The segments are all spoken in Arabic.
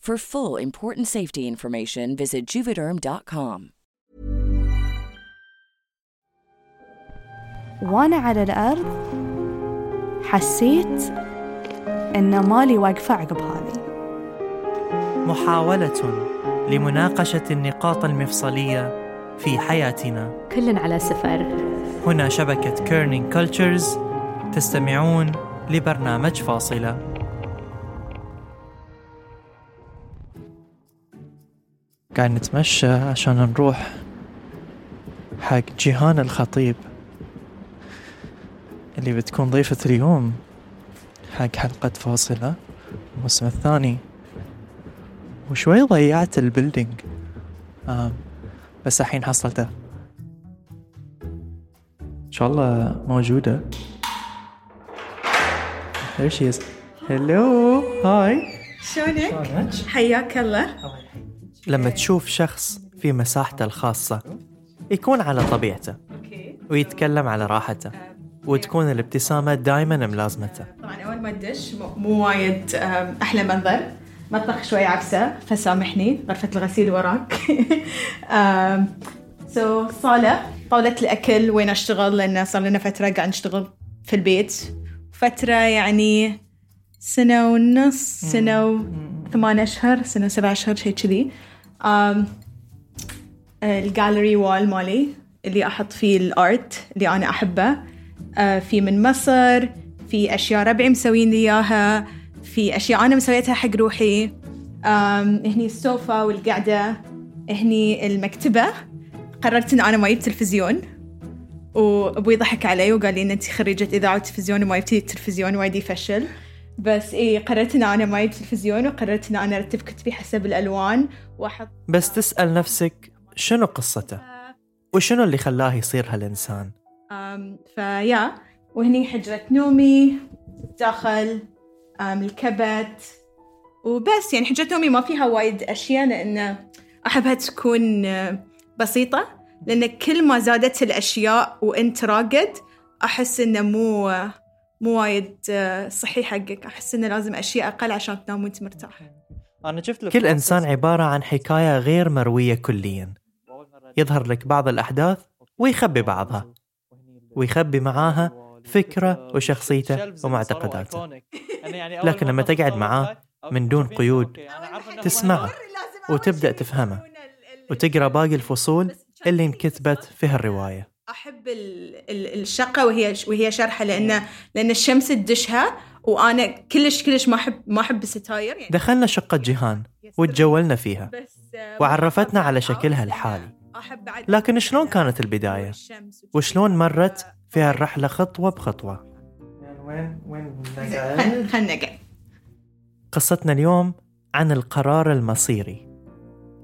For full important safety information, visit juvederm.com. وأنا على الأرض حسيت إن ما لي واقفة عقب هذه. محاولة لمناقشة النقاط المفصلية في حياتنا. كل على سفر. هنا شبكة Kerning Cultures تستمعون لبرنامج فاصلة. قاعد نتمشى عشان نروح حق جيهان الخطيب اللي بتكون ضيفة اليوم حق حلقة فاصلة الموسم الثاني. وشوي ضيعت البيلدينج آه بس الحين حصلته. إن شاء الله موجودة. There she is. Hello. Hi. شلونك؟ حياك الله. لما تشوف شخص في مساحته الخاصة يكون على طبيعته ويتكلم على راحته وتكون الابتسامة دائما ملازمته. طبعا أول ما تدش مو- وايد أم، أحلى منظر. مطبخ شوي عكسه فسامحني غرفة الغسيل وراك. سو صالة طاولة الأكل وين أشتغل؟ لأن صار لنا فترة قاعد نشتغل في البيت. فترة يعني سنة ونص سنة وثمان أشهر سنة وسبع أشهر شيء كذي. الجاليري وال مالي اللي أحط فيه الأرت اللي أنا أحبه. آه، في من مصر في أشياء ربعي مسوين لي إياها في أشياء أنا مسويتها حق روحي. آم، هني السوفا والقعدة هني المكتبة. قررت إن أنا ما أجيب تلفزيون. وأبوي ضحك علي وقال لي إن أنت خريجة إذاعة وتلفزيون وما جبتي التلفزيون وايد يفشل بس إيه قررت إن أنا ما أجيب تلفزيون وقررت إن أنا أرتب كتبي حسب الألوان وأحط بس تسأل نفسك شنو قصته؟ وشنو اللي خلاه يصير هالإنسان؟ فيا وهني حجرة نومي داخل الكبت وبس. يعني حجرة نومي ما فيها وايد أشياء لأن أحبها تكون بسيطة لأن كل ما زادت الأشياء وأنت راقد أحس إنه مو مو وايد آه، صحي حقك. أحس إنه لازم أشياء أقل عشان تنام وأنت مرتاح. أنا شفت كل إنسان عبارة عن حكاية غير مروية كليا. يظهر لك بعض الأحداث ويخبي بعضها. ويخبي معاها فكرة وشخصيته ومعتقداته. لكن لما تقعد معاه من دون قيود تسمعه وتبدأ تفهمه وتقرأ باقي الفصول اللي انكتبت في هالرواية أحب ال- ال- الشقة وهي وهي شرحة لأن لأن الشمس تدشها وأنا كلش كلش ما احب ما أحب الستاير يعني. دخلنا شقة جيهان وتجولنا فيها. آه، وعرفتنا على شكلها الحالي. لكن شلون كانت البداية؟ والشمس وشلون مرت في هالرحلة خطوة بخطوة؟ وين وين خل- خلنا نقعد. قصتنا اليوم عن القرار المصيري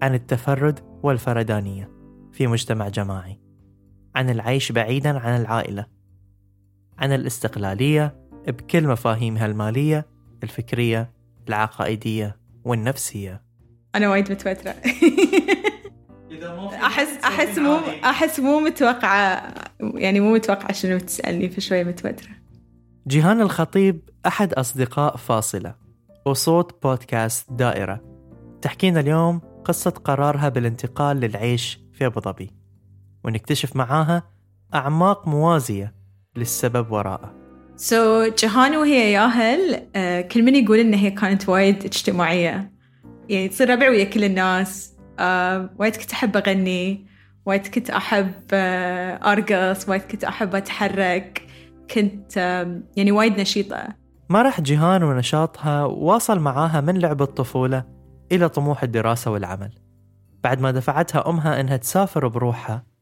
عن التفرد والفردانية في مجتمع جماعي. عن العيش بعيدا عن العائلة عن الاستقلالية بكل مفاهيمها المالية الفكرية العقائدية والنفسية. أنا وايد متوترة. أحس أحس مو أحس مو متوقعة يعني مو متوقعة شنو تسألني فشوي متوترة. جيهان الخطيب أحد أصدقاء فاصلة وصوت بودكاست دائرة. تحكينا اليوم قصة قرارها بالانتقال للعيش في أبو ظبي. ونكتشف معاها أعماق موازية للسبب وراءه. سو so, جهان وهي ياهل uh, كل من يقول إن هي كانت وايد اجتماعية. يعني تصير ربع ويا كل الناس. uh, وايد كنت أحب أغني وايد كنت أحب uh, أرقص وايد كنت أحب أتحرك. كنت يعني وايد نشيطة. ما راح جيهان ونشاطها واصل معاها من لعب الطفولة إلى طموح الدراسة والعمل. بعد ما دفعتها أمها إنها تسافر بروحها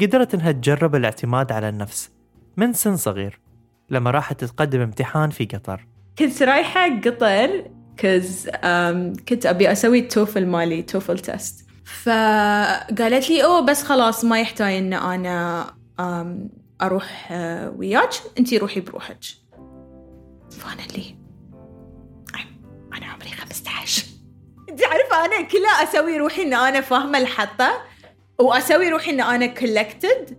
قدرت إنها تجرب الاعتماد على النفس من سن صغير لما راحت تقدم امتحان في قطر. كنت رايحة قطر كز um, كنت أبي أسوي التوفل مالي توفل تيست فقالت لي أوه بس خلاص ما يحتاج إن أنا um, أروح uh, وياك أنتي روحي بروحك. فأنا لي أنا عمري 15 أنت عارفة أنا كلها أسوي روحي إن أنا فاهمة الحطة؟ وأسوي روحي إن أنا كولكتد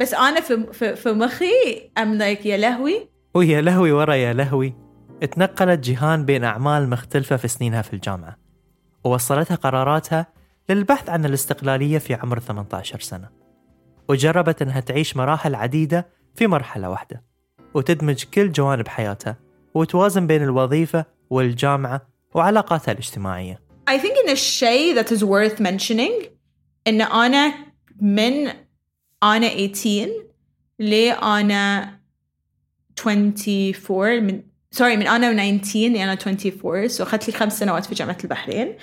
بس أنا في, في, في مخي أم لايك يا لهوي. ويا لهوي ورا يا لهوي. اتنقلت جيهان بين أعمال مختلفة في سنينها في الجامعة ووصلتها قراراتها للبحث عن الاستقلالية في عمر 18 سنة وجربت أنها تعيش مراحل عديدة في مرحلة واحدة وتدمج كل جوانب حياتها وتوازن بين الوظيفة والجامعة وعلاقاتها الاجتماعية. I think إن الشيء that is worth mentioning إن أنا من أنا 18 لي أنا 24 من sorry من أنا 19 لي أنا 24 so أخذت لي خمس سنوات في جامعة البحرين.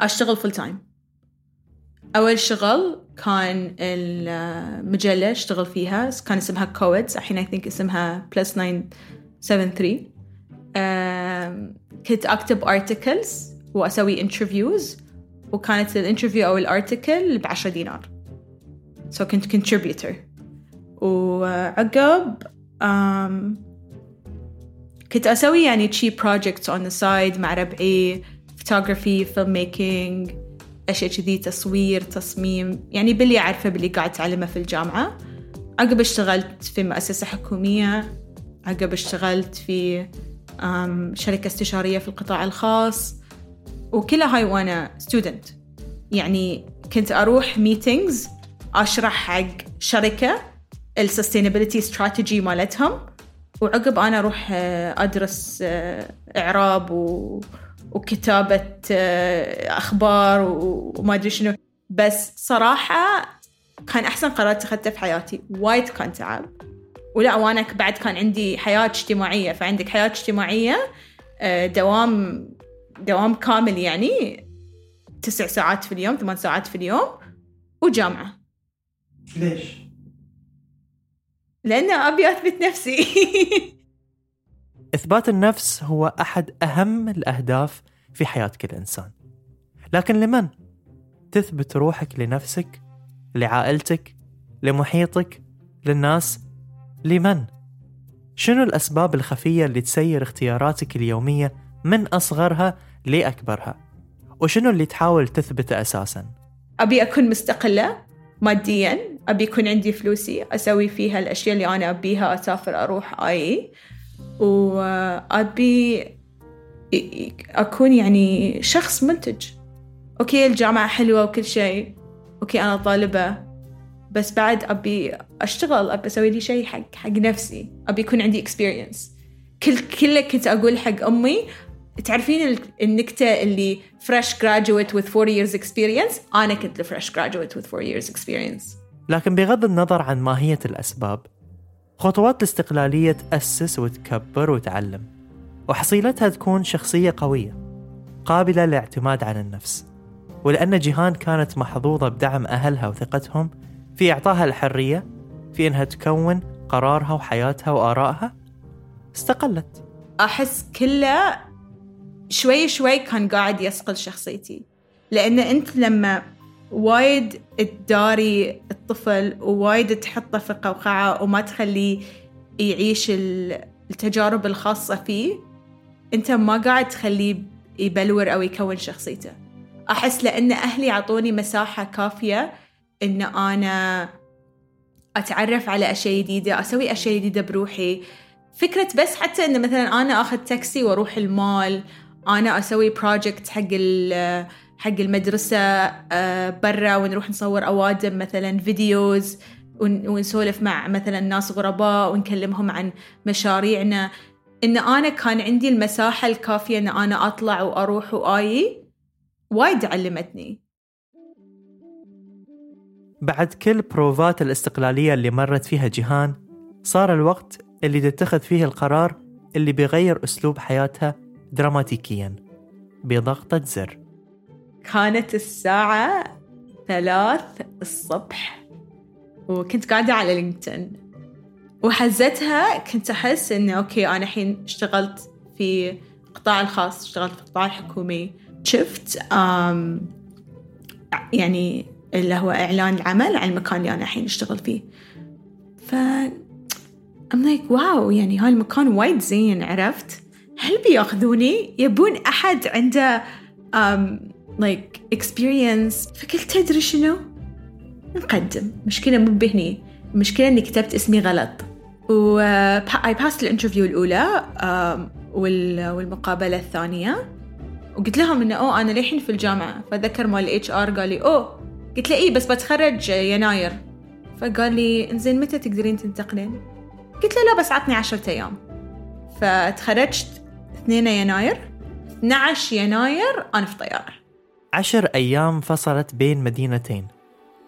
أشتغل full time أول شغل كان المجلة أشتغل فيها. كان اسمها كويدز الحين I think اسمها Plus 973 كنت أكتب articles وأسوي interviews. وكانت ال interview أو ال article بعشرة دينار. so so كنت contributor. وعقب um, كنت أسوي يعني شي projects on the side مع ربعي photography filmmaking أشياء كذي تصوير تصميم. يعني باللي أعرفه باللي قاعد أتعلمه في الجامعة. عقب اشتغلت في مؤسسة حكومية. عقب اشتغلت في um, شركة استشارية في القطاع الخاص. وكلها هاي وأنا student يعني كنت أروح meetings أشرح حق شركة السستينابيلتي استراتيجي مالتهم وعقب أنا أروح أدرس إعراب و... وكتابة أخبار وما أدري شنو. بس صراحة كان أحسن قرار اتخذته في حياتي. وايد كان تعب. ولا وأنا بعد كان عندي حياة اجتماعية. فعندك حياة اجتماعية دوام دوام كامل يعني تسع ساعات في اليوم ثمان ساعات في اليوم وجامعة ليش؟ لأن أبي أثبت نفسي إثبات النفس هو أحد أهم الأهداف في حياة كل إنسان لكن لمن؟ تثبت روحك لنفسك لعائلتك لمحيطك للناس لمن؟ شنو الأسباب الخفية اللي تسير اختياراتك اليومية من أصغرها لأكبرها وشنو اللي تحاول تثبته أساسا؟ أبي أكون مستقلة ماديا أبي يكون عندي فلوسي أسوي فيها الأشياء اللي أنا أبيها أسافر أروح آيي. وأبي أكون يعني شخص منتج. okay الجامعة حلوة وكل شيء. okay أنا طالبة. بس بعد أبي أشتغل أبي أسوي لي شيء حق حق نفسي. أبي يكون عندي experience. كل كله كنت أقول حق أمي تعرفين النكتة اللي fresh graduate with 4 years experience أنا كنت fresh graduate with 4 years experience. لكن بغض النظر عن ماهية الأسباب خطوات الاستقلالية تأسس وتكبر وتعلم وحصيلتها تكون شخصية قوية قابلة للاعتماد على النفس ولأن جيهان كانت محظوظة بدعم أهلها وثقتهم في إعطائها الحرية في إنها تكون قرارها وحياتها وآرائها استقلت. أحس كله شوي شوي كان قاعد يصقل شخصيتي. لأن أنت لما وايد تداري الطفل ووايد تحطه في قوقعة وما تخليه يعيش التجارب الخاصة فيه أنت ما قاعد تخليه يبلور أو يكون شخصيته. أحس لأن أهلي عطوني مساحة كافية إن أنا أتعرف على أشياء جديدة أسوي أشياء جديدة بروحي. فكرة بس حتى إن مثلا أنا أخذ تاكسي وأروح المول أنا أسوي project حق حق المدرسة آه، برا ونروح نصور أوادم مثلا videos ونسولف مع مثلا ناس غرباء ونكلمهم عن مشاريعنا. إن أنا كان عندي المساحة الكافية إن أنا أطلع وأروح وآيي وايد علمتني. بعد كل بروفات الاستقلالية اللي مرت فيها جيهان صار الوقت اللي تتخذ فيه القرار اللي بيغير أسلوب حياتها دراماتيكيا بضغطة زر. كانت الساعة ثلاث الصبح وكنت قاعدة على LinkedIn. وحزتها كنت أحس إنه okay أنا الحين اشتغلت في القطاع الخاص اشتغلت في القطاع الحكومي. شفت يعني اللي هو إعلان العمل عن المكان اللي أنا الحين أشتغل فيه. ف I'm like واو يعني هاي المكان وايد زين عرفت؟ هل بياخذوني؟ يبون أحد عنده um, like experience. فقلت تدري شنو؟ نقدم. مشكلة مو بهني. المشكلة إني كتبت اسمي غلط. و I passed ال interview الأولى والمقابلة الثانية. وقلت لهم إنه أوه أنا للحين في الجامعة. فذكر مال ال HR قال لي أوه. قلت له إيه بس بتخرج يناير. فقال لي إنزين متى تقدرين تنتقلين؟ قلت له لا بس عطني عشرة أيام. فتخرجت 2 يناير. 12 يناير أنا في طيارة. عشر أيام فصلت بين مدينتين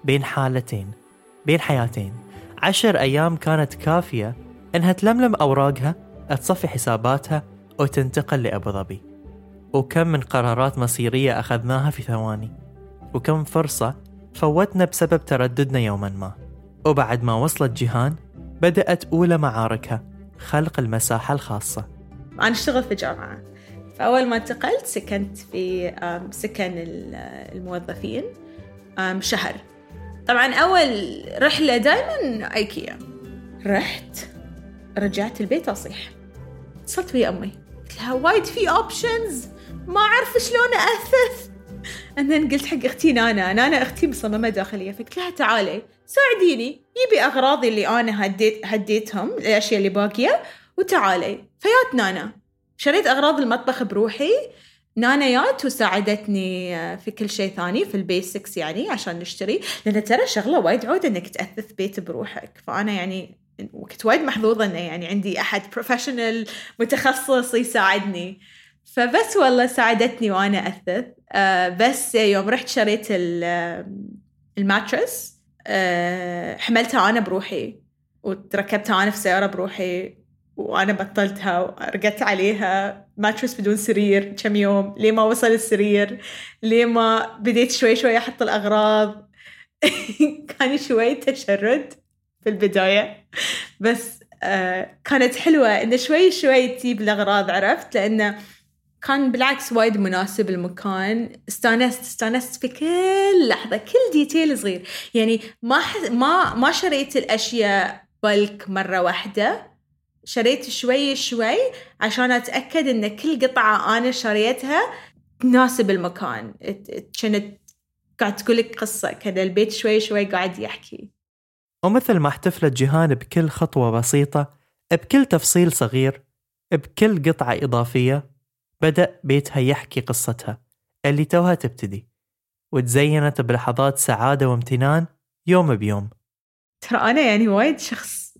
بين حالتين بين حياتين. عشر أيام كانت كافية إنها تلملم أوراقها تصفي حساباتها وتنتقل لأبو ظبي. وكم من قرارات مصيرية أخذناها في ثواني. وكم فرصة فوتنا بسبب ترددنا يوما ما. وبعد ما وصلت جيهان بدأت أولى معاركها خلق المساحة الخاصة. أنا أشتغل في جامعة. فأول ما انتقلت سكنت في سكن الموظفين شهر. طبعا أول رحلة دائما أيكيا. رحت رجعت البيت أصيح. اتصلت ويا أمي. قلت لها وايد في أوبشنز ما أعرف شلون أثث بعدين قلت حق أختي نانا. نانا أختي مصممة داخلية. فقلت لها تعالي ساعديني. جيبي أغراضي اللي أنا هديت هديتهم الأشياء اللي باقية. وتعالي. فيات نانا. شريت أغراض المطبخ بروحي. نانا يات وساعدتني في كل شيء ثاني في ال basics يعني عشان نشتري. لأن ترى شغلة وايد عود إنك تأثث بيت بروحك. فأنا يعني وكنت وايد محظوظة إنه يعني عندي أحد professional متخصص يساعدني. فبس والله ساعدتني وأنا أثث. آه بس يوم رحت شريت ال mattress آه حملتها أنا بروحي. وركبتها أنا في السياره بروحي. وأنا بطلتها ورقدت عليها. mattress بدون سرير كم يوم. لين ما وصل السرير؟ لين ما بديت شوي شوي أحط الأغراض؟ كان شوي تشرد في البداية. بس آه كانت حلوة انه شوي شوي تجيب الأغراض عرفت؟ لأنه كان بالعكس وايد مناسب المكان. استانست استانست في كل لحظة كل detail صغير. يعني ما. ما ما شريت الأشياء بلك مرة واحدة. شريت شوي شوي عشان أتأكد إن كل قطعة أنا شريتها تناسب المكان. كانت قاعد تقول لك قصة كذا البيت شوي شوي قاعد يحكي. ومثل ما احتفلت جيهان بكل خطوة بسيطة بكل تفصيل صغير بكل قطعة إضافية بدأ بيتها يحكي قصتها اللي توها تبتدي وتزينت بلحظات سعادة وامتنان يوم بيوم. ترى أنا يعني وايد شخص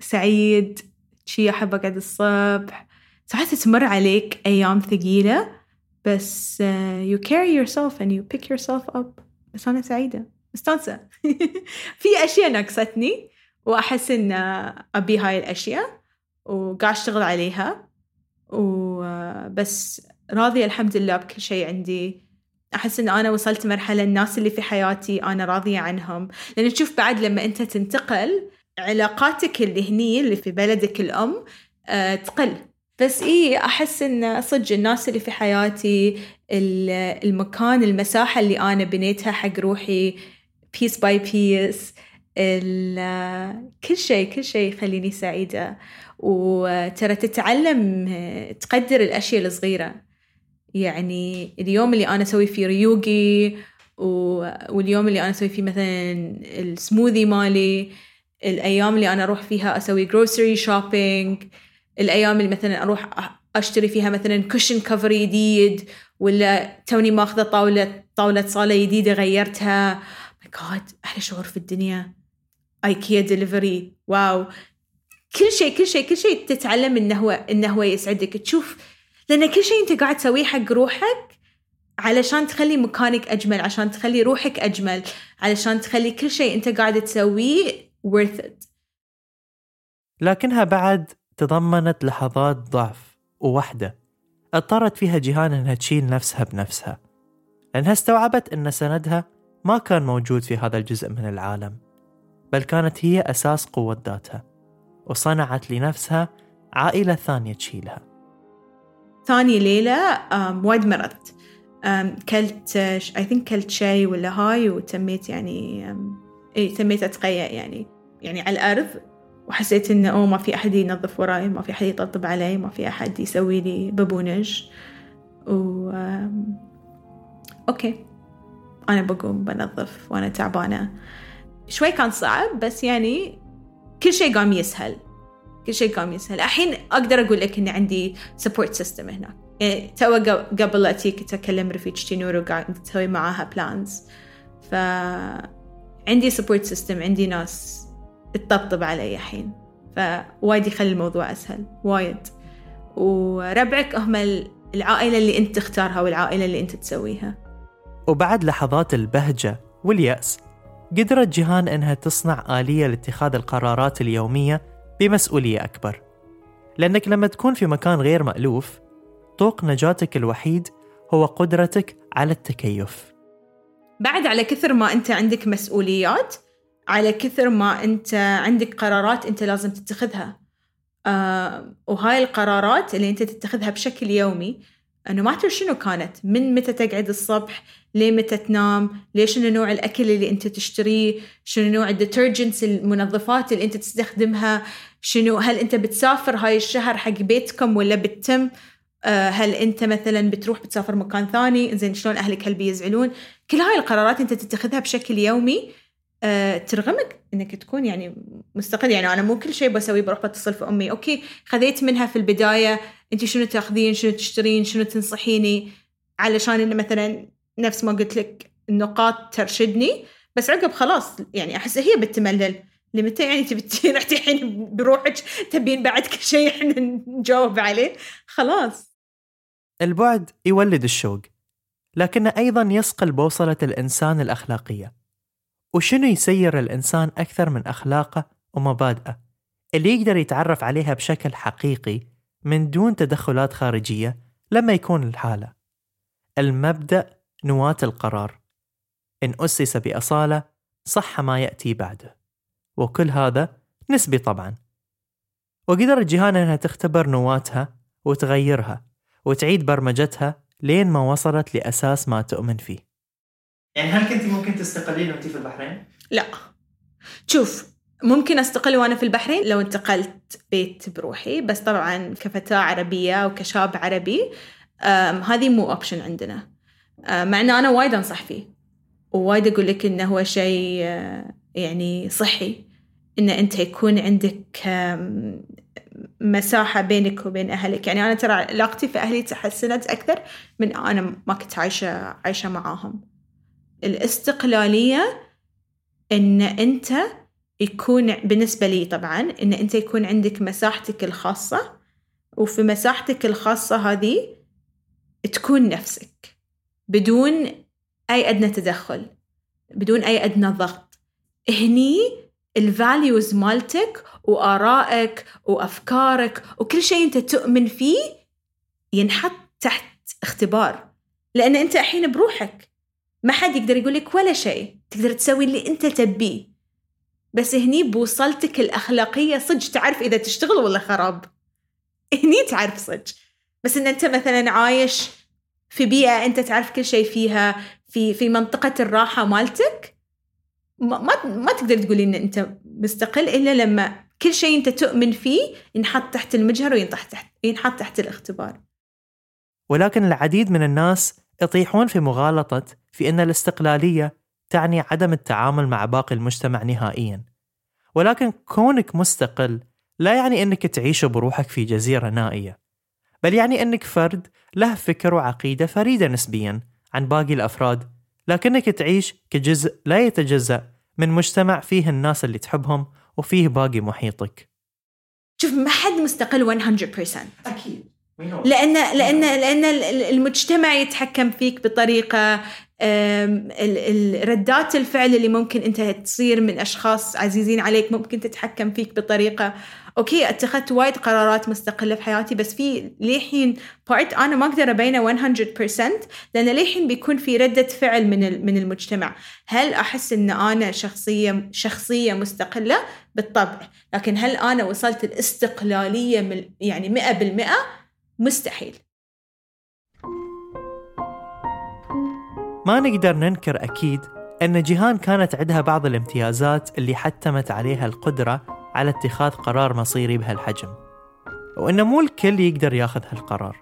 سعيد شي أحب أقعد الصبح. ساعات تمر عليك أيام ثقيلة بس uh, you carry yourself and you pick yourself up. بس أنا سعيدة. مستانسة. في أشياء نقصتني وأحس إن أبي هاي الأشياء وقاعد أشتغل عليها. وبس راضية الحمد لله بكل شيء عندي. أحس إن أنا وصلت مرحلة الناس اللي في حياتي أنا راضية عنهم. لأن تشوف بعد لما أنت تنتقل علاقاتك اللي هني اللي في بلدك الأم أه تقل. بس إيه أحس إن صدق الناس اللي في حياتي المكان المساحة اللي أنا بنيتها حق روحي piece by piece كل شيء كل شيء يخليني سعيدة. وترى تتعلم تقدر الأشياء الصغيرة. يعني اليوم اللي أنا أسوي فيه ريوقي واليوم اللي أنا أسوي فيه مثلا السموذي مالي الأيام اللي أنا أروح فيها أسوي grocery shopping الأيام اللي مثلا أروح أشتري فيها مثلا cushion cover جديد ولا توني ماخذة طاولة طاولة صالة جديدة غيرتها. my God أحلى شعور في الدنيا. ايكيا delivery wow. كل شيء كل شيء كل شيء تتعلم انه هو انه هو يسعدك. تشوف لأن كل شيء أنت قاعد تسويه حق روحك علشان تخلي مكانك أجمل عشان تخلي روحك أجمل علشان تخلي كل شيء أنت قاعد تسويه worth it. لكنها بعد تضمنت لحظات ضعف ووحدة اضطرت فيها جيهان إنها تشيل نفسها بنفسها لأنها استوعبت إن سندها ما كان موجود في هذا الجزء من العالم بل كانت هي أساس قوة ذاتها وصنعت لنفسها عائلة ثانية تشيلها. ثاني ليلة وايد مرضت. كلت I think كلت شاي ولا هاي وتميت يعني اي تميت أتقيأ يعني. يعني على الأرض وحسيت انه أوه ما في أحد ينظف وراي ما في أحد يطبطب علي ما في أحد يسوي لي بابونج و okay. أنا بقوم بنظف وأنا تعبانة. شوي كان صعب بس يعني كل شيء قام يسهل. كل شيء قام يسهل. الحين أقدر أقول لك إني عندي support system هناك يعني تو قبل لا تيجي كنت اكلم رفيجتي نور وقاعد تسوي معاها plans ف عندي support system عندي ناس تطبطب علي الحين. فوايد يخلي الموضوع أسهل وايد. وربعك هم العائلة اللي أنت تختارها والعائلة اللي أنت تسويها. وبعد لحظات البهجة واليأس قدرت جيهان إنها تصنع آلية لاتخاذ القرارات اليومية بمسؤولية أكبر. لأنك لما تكون في مكان غير مألوف طوق نجاتك الوحيد هو قدرتك على التكيف. بعد على كثر ما أنت عندك مسؤوليات على كثر ما أنت عندك قرارات أنت لازم تتخذها. آه وهاي القرارات اللي أنت تتخذها بشكل يومي إنه ما شنو كانت من متى تقعد الصبح لين متى تنام ليش شنو نوع الأكل اللي أنت تشتريه شنو نوع ال detergents المنظفات اللي أنت تستخدمها شنو هل أنت بتسافر هاي الشهر حق بيتكم ولا بتتم؟ هل انت مثلا بتروح بتسافر مكان ثاني؟ زين شلون أهلك هل بيزعلون؟ كل هاي القرارات انت تتخذها بشكل يومي أه ترغمك إنك تكون يعني مستقل. يعني أنا مو كل شيء بسويه بروح بتصل في أمي. أوكي خذيت منها في البداية. أنت شنو تأخذين؟ شنو تشترين؟ شنو تنصحيني؟ علشان انه مثلا نفس ما قلت لك النقاط ترشدني. بس عقب خلاص يعني أحس هي بتملل. لمتى يعني تبي رحتي الحين بروحك؟ تبين بعد كل شيء إحنا نجاوب عليه. خلاص. البعد يولد الشوق لكنه أيضا يصقل بوصلة الإنسان الأخلاقية. وشنو يسير الإنسان أكثر من أخلاقه ومبادئه؟ اللي يقدر يتعرف عليها بشكل حقيقي من دون تدخلات خارجية لما يكون الحالة. المبدأ نواة القرار. إن أسس بأصالة صح ما يأتي بعده. وكل هذا نسبي طبعا. وقدرت جيهان إنها تختبر نواتها وتغيرها وتعيد برمجتها لين ما وصلت لأساس ما تؤمن فيه. يعني هل كنت ممكن تستقلين وانت في البحرين؟ لا. شوف ممكن أستقل وأنا في البحرين لو انتقلت بيت بروحي بس طبعا كفتاة عربية وكشاب عربي هذه مو option عندنا. مع ان أنا وايد أنصح فيه. ووايد أقول لك إنه هو شيء آه، يعني صحي. إن أنت يكون عندك مساحة بينك وبين أهلك. يعني أنا ترى علاقتي في أهلي تحسنت أكثر من أنا ما كنت عايشة عايشة معاهم. الاستقلالية إن أنت يكون بالنسبة لي طبعا إن أنت يكون عندك مساحتك الخاصة وفي مساحتك الخاصة هذه تكون نفسك بدون أي أدنى تدخل بدون أي أدنى ضغط. هني الفاليوز مالتك وآرائك وأفكارك وكل شيء أنت تؤمن فيه ينحط تحت اختبار. لأن أنت الحين بروحك. ما حد يقدر يقول لك ولا شيء. تقدر تسوي اللي أنت تبيه. بس هني بوصلتك الأخلاقية صدق تعرف إذا تشتغل ولا خراب. هني تعرف صدق. بس إن أنت مثلا عايش في بيئة أنت تعرف كل شيء فيها في في منطقة الراحة مالتك ما ما, تقدر تقولي إن أنت مستقل إلا لما كل شيء أنت تؤمن فيه ينحط تحت المجهر وينحط تحت ينحط تحت الاختبار. ولكن العديد من الناس يطيحون في مغالطة في أن الاستقلالية تعني عدم التعامل مع باقي المجتمع نهائيا. ولكن كونك مستقل لا يعني أنك تعيش بروحك في جزيرة نائية بل يعني أنك فرد له فكر وعقيدة فريدة نسبيا عن باقي الأفراد لكنك تعيش كجزء لا يتجزأ من مجتمع فيه الناس اللي تحبهم وفيه باقي محيطك. شوف ما حد مستقل 100% أكيد. لأن لأن لأن المجتمع يتحكم فيك بطريقة ردات الفعل اللي ممكن انت تصير من أشخاص عزيزين عليك ممكن تتحكم فيك بطريقة. okay اتخذت وايد قرارات مستقلة في حياتي بس في للحين part أنا ما أقدر ابينه 100% لأن للحين بيكون في ردة فعل من من المجتمع. هل أحس إن أنا شخصية شخصية مستقلة؟ بالطبع. لكن هل أنا وصلت الإستقلالية يعني 100% مستحيل. ما نقدر ننكر أكيد أن جيهان كانت عندها بعض الامتيازات اللي حتمت عليها القدرة على اتخاذ قرار مصيري بهالحجم وأن مو الكل يقدر ياخذ هالقرار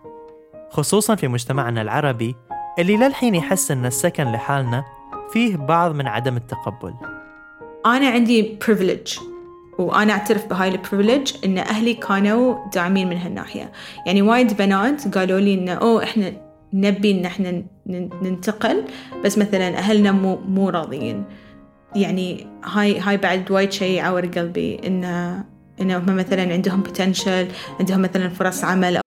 خصوصا في مجتمعنا العربي اللي للحين يحس أن السكن لحالنا فيه بعض من عدم التقبل. أنا عندي privilege وأنا أعترف بهاي البريفليج إن أهلي كانوا داعمين من هالناحية. يعني وايد بنات قالوا لي إنه أوه إحنا نبي إن إحنا ننتقل بس مثلا أهلنا مو مو راضيين يعني هاي هاي بعد وايد شيء يعور قلبي إنه إنه هم مثلا عندهم potential عندهم مثلا فرص عمل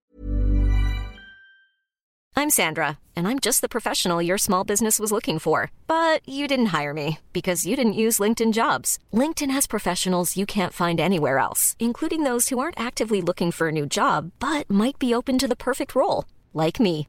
I'm Sandra, and I'm just the professional your small business was looking for. But you didn't hire me because you didn't use LinkedIn jobs. LinkedIn has professionals you can't find anywhere else, including those who aren't actively looking for a new job but might be open to the perfect role, like me.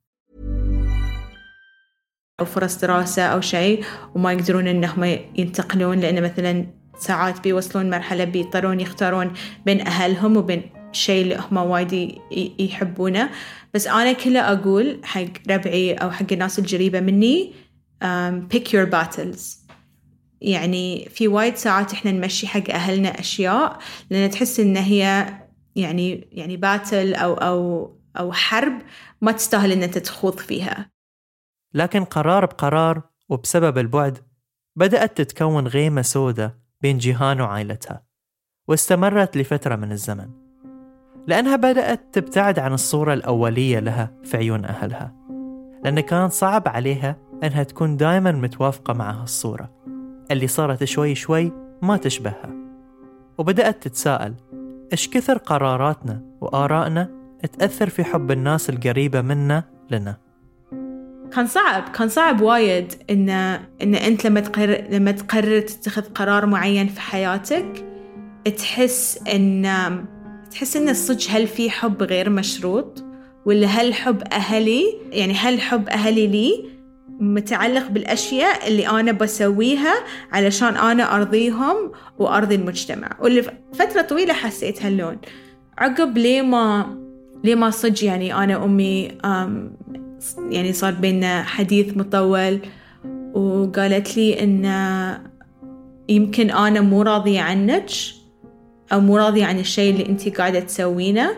أو فرص دراسة أو شيء وما يقدرون إنهم ينتقلون لأن مثلا ساعات بيوصلون مرحلة بيضطرون يختارون بين أهلهم وبين شيء اللي هم وايد يحبونه. بس أنا كله أقول حق ربعي أو حق الناس القريبة مني um, pick your battles. يعني في وايد ساعات إحنا نمشي حق أهلنا أشياء لأن تحس إن هي يعني يعني باتل أو أو أو حرب ما تستاهل إن أنت تخوض فيها. لكن قرار بقرار وبسبب البعد بدأت تتكون غيمة سودة بين جيهان وعائلتها واستمرت لفترة من الزمن لأنها بدأت تبتعد عن الصورة الأولية لها في عيون أهلها لأن كان صعب عليها أنها تكون دائما متوافقة مع هالصورة اللي صارت شوي شوي ما تشبهها. وبدأت تتساءل إيش كثر قراراتنا وآرائنا تأثر في حب الناس القريبة منا لنا؟ كان صعب كان صعب وايد إن إن أنت لما تقرر لما تقرر تتخذ قرار معين في حياتك تحس إن تحس إن الصدق هل في حب غير مشروط؟ ولا هل حب أهلي؟ يعني هل حب أهلي لي متعلق بالأشياء اللي أنا بسويها علشان أنا أرضيهم وأرضي المجتمع؟ واللي فترة طويلة حسيت هاللون عقب ليه ما ليه ما صدق يعني أنا أمي يعني صار بيننا حديث مطول وقالت لي إن يمكن أنا مو راضية عنك أو مو راضية عن الشيء اللي أنتي قاعدة تسوينه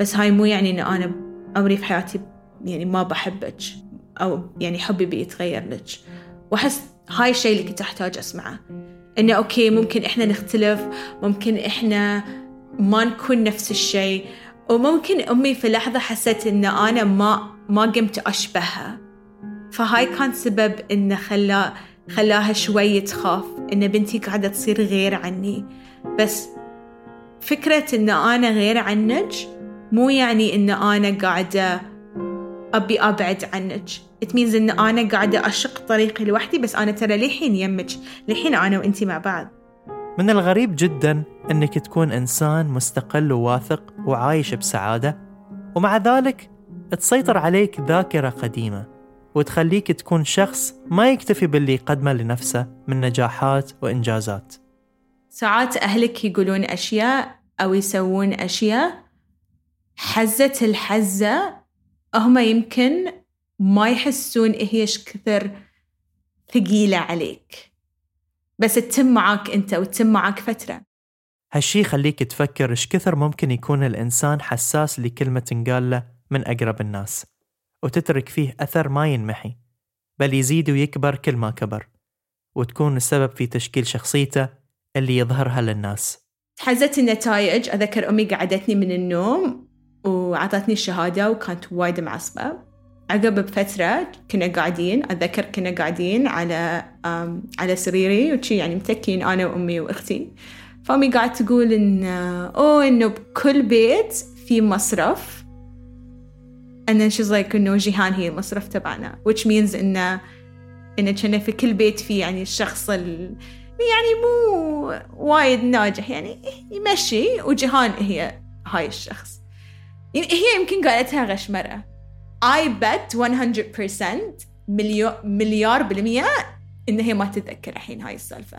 بس هاي مو يعني إن أنا عمري في حياتي يعني ما بحبك أو يعني حبي بيتغير لك. وأحس هاي الشيء اللي كنت أحتاج أسمعه. إنه أوكي ممكن إحنا نختلف ممكن إحنا ما نكون نفس الشيء وممكن أمي في لحظة حست إن أنا ما ما قمت أشبهها. فهاي كان سبب إنه خلا خلاها شوي تخاف إن بنتي قاعدة تصير غير عني. بس فكرة إن أنا غير عنك مو يعني إن أنا قاعدة أبي أبعد عنك. It means إن أنا قاعدة أشق طريقي لوحدي بس أنا ترى للحين يمك. للحين أنا وإنتي مع بعض. من الغريب جدا أنك تكون إنسان مستقل وواثق وعايش بسعادة ومع ذلك تسيطر عليك ذاكرة قديمة وتخليك تكون شخص ما يكتفي باللي يقدمه لنفسه من نجاحات وإنجازات. ساعات أهلك يقولون أشياء أو يسوون أشياء حزة الحزة هم يمكن ما يحسون هي كثر ثقيلة عليك. بس تتم معاك أنت وتتم معاك فترة. هالشي يخليك تفكر إيش كثر ممكن يكون الإنسان حساس لكلمة تنقال له من أقرب الناس وتترك فيه أثر ما ينمحي بل يزيد ويكبر كل ما كبر وتكون السبب في تشكيل شخصيته اللي يظهرها للناس. حزت النتائج أذكر أمي قعدتني من النوم وعطتني الشهادة وكانت وايد معصبة. عقب بفترة كنا قاعدين أتذكر كنا قاعدين على على سريري وشي يعني متكين أنا وأمي وأختي. فأمي قاعد تقول إن أوه إنه بكل بيت في مصرف. And then she's like إنه جيهان هي المصرف تبعنا which means إنه إنه كنا في كل بيت في يعني الشخص ال... يعني مو وايد ناجح يعني يمشي. وجيهان هي هاي الشخص. هي يمكن قالتها غشمرة. I bet 100% مليار, مليار بالمية إن هي ما تتذكر الحين هاي السالفة.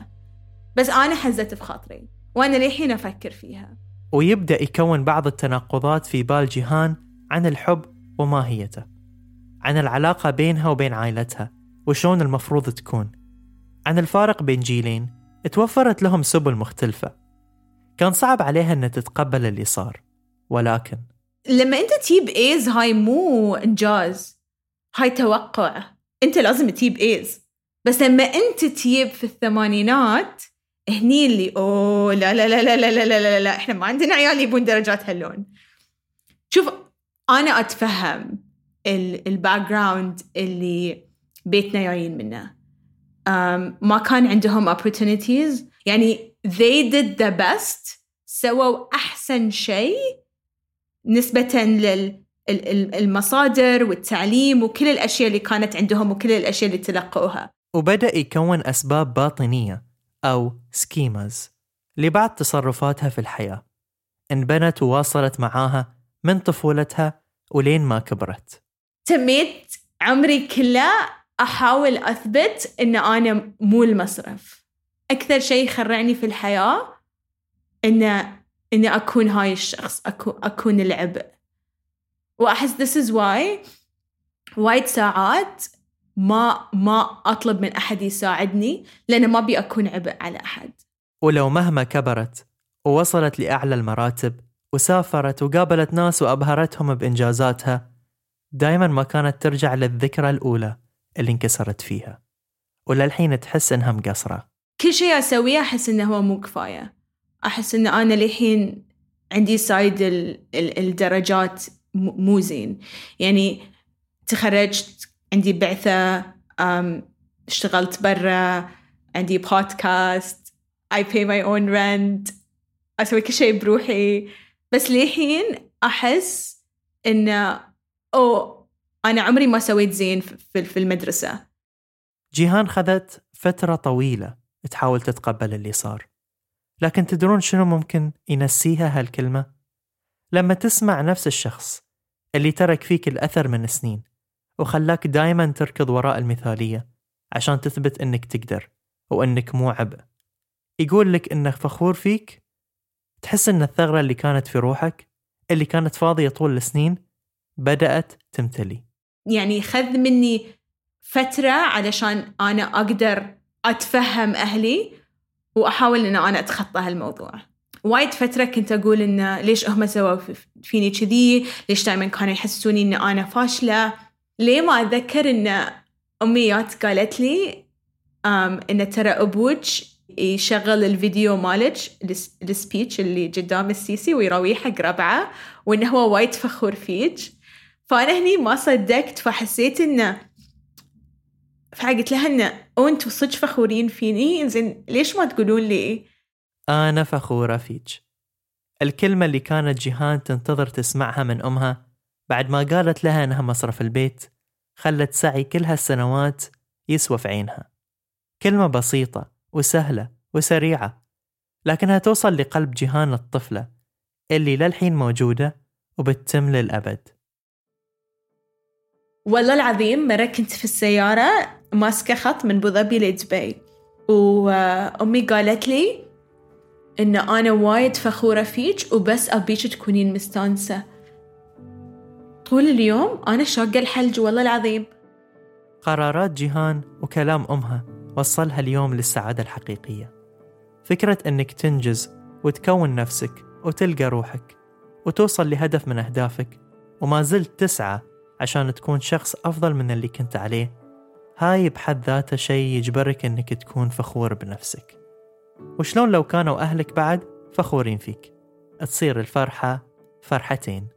بس أنا حزت بخاطري وأنا للحين أفكر فيها. ويبدأ يكون بعض التناقضات في بال جيهان عن الحب وماهيته عن العلاقة بينها وبين عائلتها وشون المفروض تكون. عن الفارق بين جيلين توفرت لهم سبل مختلفة. كان صعب عليها أن تتقبل اللي صار ولكن لما انت تجيب A's هاي مو انجاز هاي توقع. انت لازم تجيب A's. بس لما انت تجيب في الثمانينات هني اللي أوه لا لا لا لا لا لا لا, لا, إحنا ما عندنا عيال يبون درجات هاللون. شوف أنا أتفهم ال background اللي بيتنا جايين منه. um, ما كان عندهم opportunities. يعني they did the best سووا أحسن شيء نسبة للمصادر والتعليم وكل الأشياء اللي كانت عندهم وكل الأشياء اللي تلقوها. وبدأ يكون أسباب باطنية أو schemas لبعض تصرفاتها في الحياة. انبنت وواصلت معاها من طفولتها ولين ما كبرت. تميت عمري كله أحاول أثبت إن أنا مو المصرف. أكثر شيء يخرعني في الحياة إن إني أكون هاي الشخص أكون, أكون العبء. وأحس this is why وايد ساعات ما ما أطلب من أحد يساعدني لأن ما أبي أكون عبء على أحد. ولو مهما كبرت ووصلت لأعلى المراتب وسافرت وقابلت ناس وأبهرتهم بإنجازاتها دايما ما كانت ترجع للذكرى الأولى اللي انكسرت فيها. وللحين تحس إنها مقصرة. كل شيء أسويه أحس إنه هو مو كفاية. أحس إن أنا للحين عندي سايد الدرجات مو زين. يعني تخرجت عندي بعثة اشتغلت برا عندي بودكاست I pay my own rent أسوي كل شيء بروحي. بس للحين أحس إن أو أنا عمري ما سويت زين في المدرسة. جيهان خذت فترة طويلة تحاول تتقبل اللي صار. لكن تدرون شنو ممكن ينسيها هالكلمة؟ لما تسمع نفس الشخص اللي ترك فيك الأثر من سنين وخلاك دايما تركض وراء المثالية عشان تثبت إنك تقدر وإنك مو عبء. يقول لك إنه فخور فيك. تحس إن الثغرة اللي كانت في روحك اللي كانت فاضية طول السنين بدأت تمتلي. يعني خذ مني فترة علشان أنا أقدر أتفهم أهلي وأحاول إن أنا أتخطى هالموضوع. وايد فترة كنت أقول إن ليش هم سووا فيني كذي؟ ليش دائما كانوا يحسسوني إن أنا فاشلة؟ ليه ما أتذكر إن أمي جات قالت لي إن ترى أبوك يشغل الفيديو مالك ال speech اللي قدام السيسي ويرويه حق ربعه وإنه هو وايد فخور فيك. فأنا هني ما صدقت فحسيت إنه فقلت لها إنه أنتوا صدق فخورين فيني؟ زين ليش ما تقولون لي؟ أنا فخورة فيك. الكلمة اللي كانت جيهان تنتظر تسمعها من أمها بعد ما قالت لها إنها مصرف البيت خلت سعي كل هالسنوات يسوى في عينها. كلمة بسيطة وسهلة وسريعة لكنها توصل لقلب جيهان الطفلة اللي للحين موجودة وبتتم للأبد. والله العظيم مرة كنت في السيارة ماسكة خط من ظبي لدبي وأمي قالت لي إن أنا وايد فخورة فيك وبس أبيك تكونين مستانسة. طول اليوم أنا شاقة الحلج والله العظيم. قرارات جيهان وكلام أمها وصلها اليوم للسعادة الحقيقية. فكرة أنك تنجز وتكون نفسك وتلقى روحك وتوصل لهدف من أهدافك وما زلت تسعى عشان تكون شخص أفضل من اللي كنت عليه هاي بحد ذاته شيء يجبرك أنك تكون فخور بنفسك. وشلون لو كانوا أهلك بعد فخورين فيك؟ تصير الفرحة فرحتين.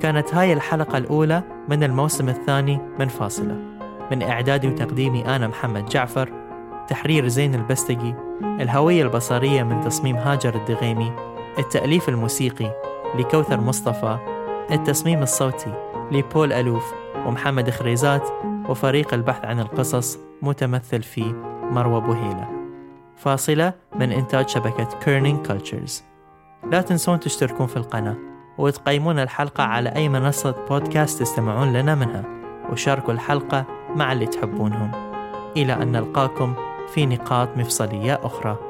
كانت هاي الحلقة الأولى من الموسم الثاني من فاصلة. من إعدادي وتقديمي أنا محمد جعفر تحرير زين البستقي الهوية البصرية من تصميم هاجر الدغيمي التأليف الموسيقي لكوثر مصطفى التصميم الصوتي لبول ألوف ومحمد خريزات وفريق البحث عن القصص متمثل في مروى بوهيلة. فاصلة من إنتاج شبكة كيرنينج كلتشرز لا تنسون تشتركون في القناة وتقيمون الحلقة على أي منصة بودكاست تستمعون لنا منها وشاركوا الحلقة مع اللي تحبونهم. إلى أن نلقاكم في نقاط مفصلية أخرى.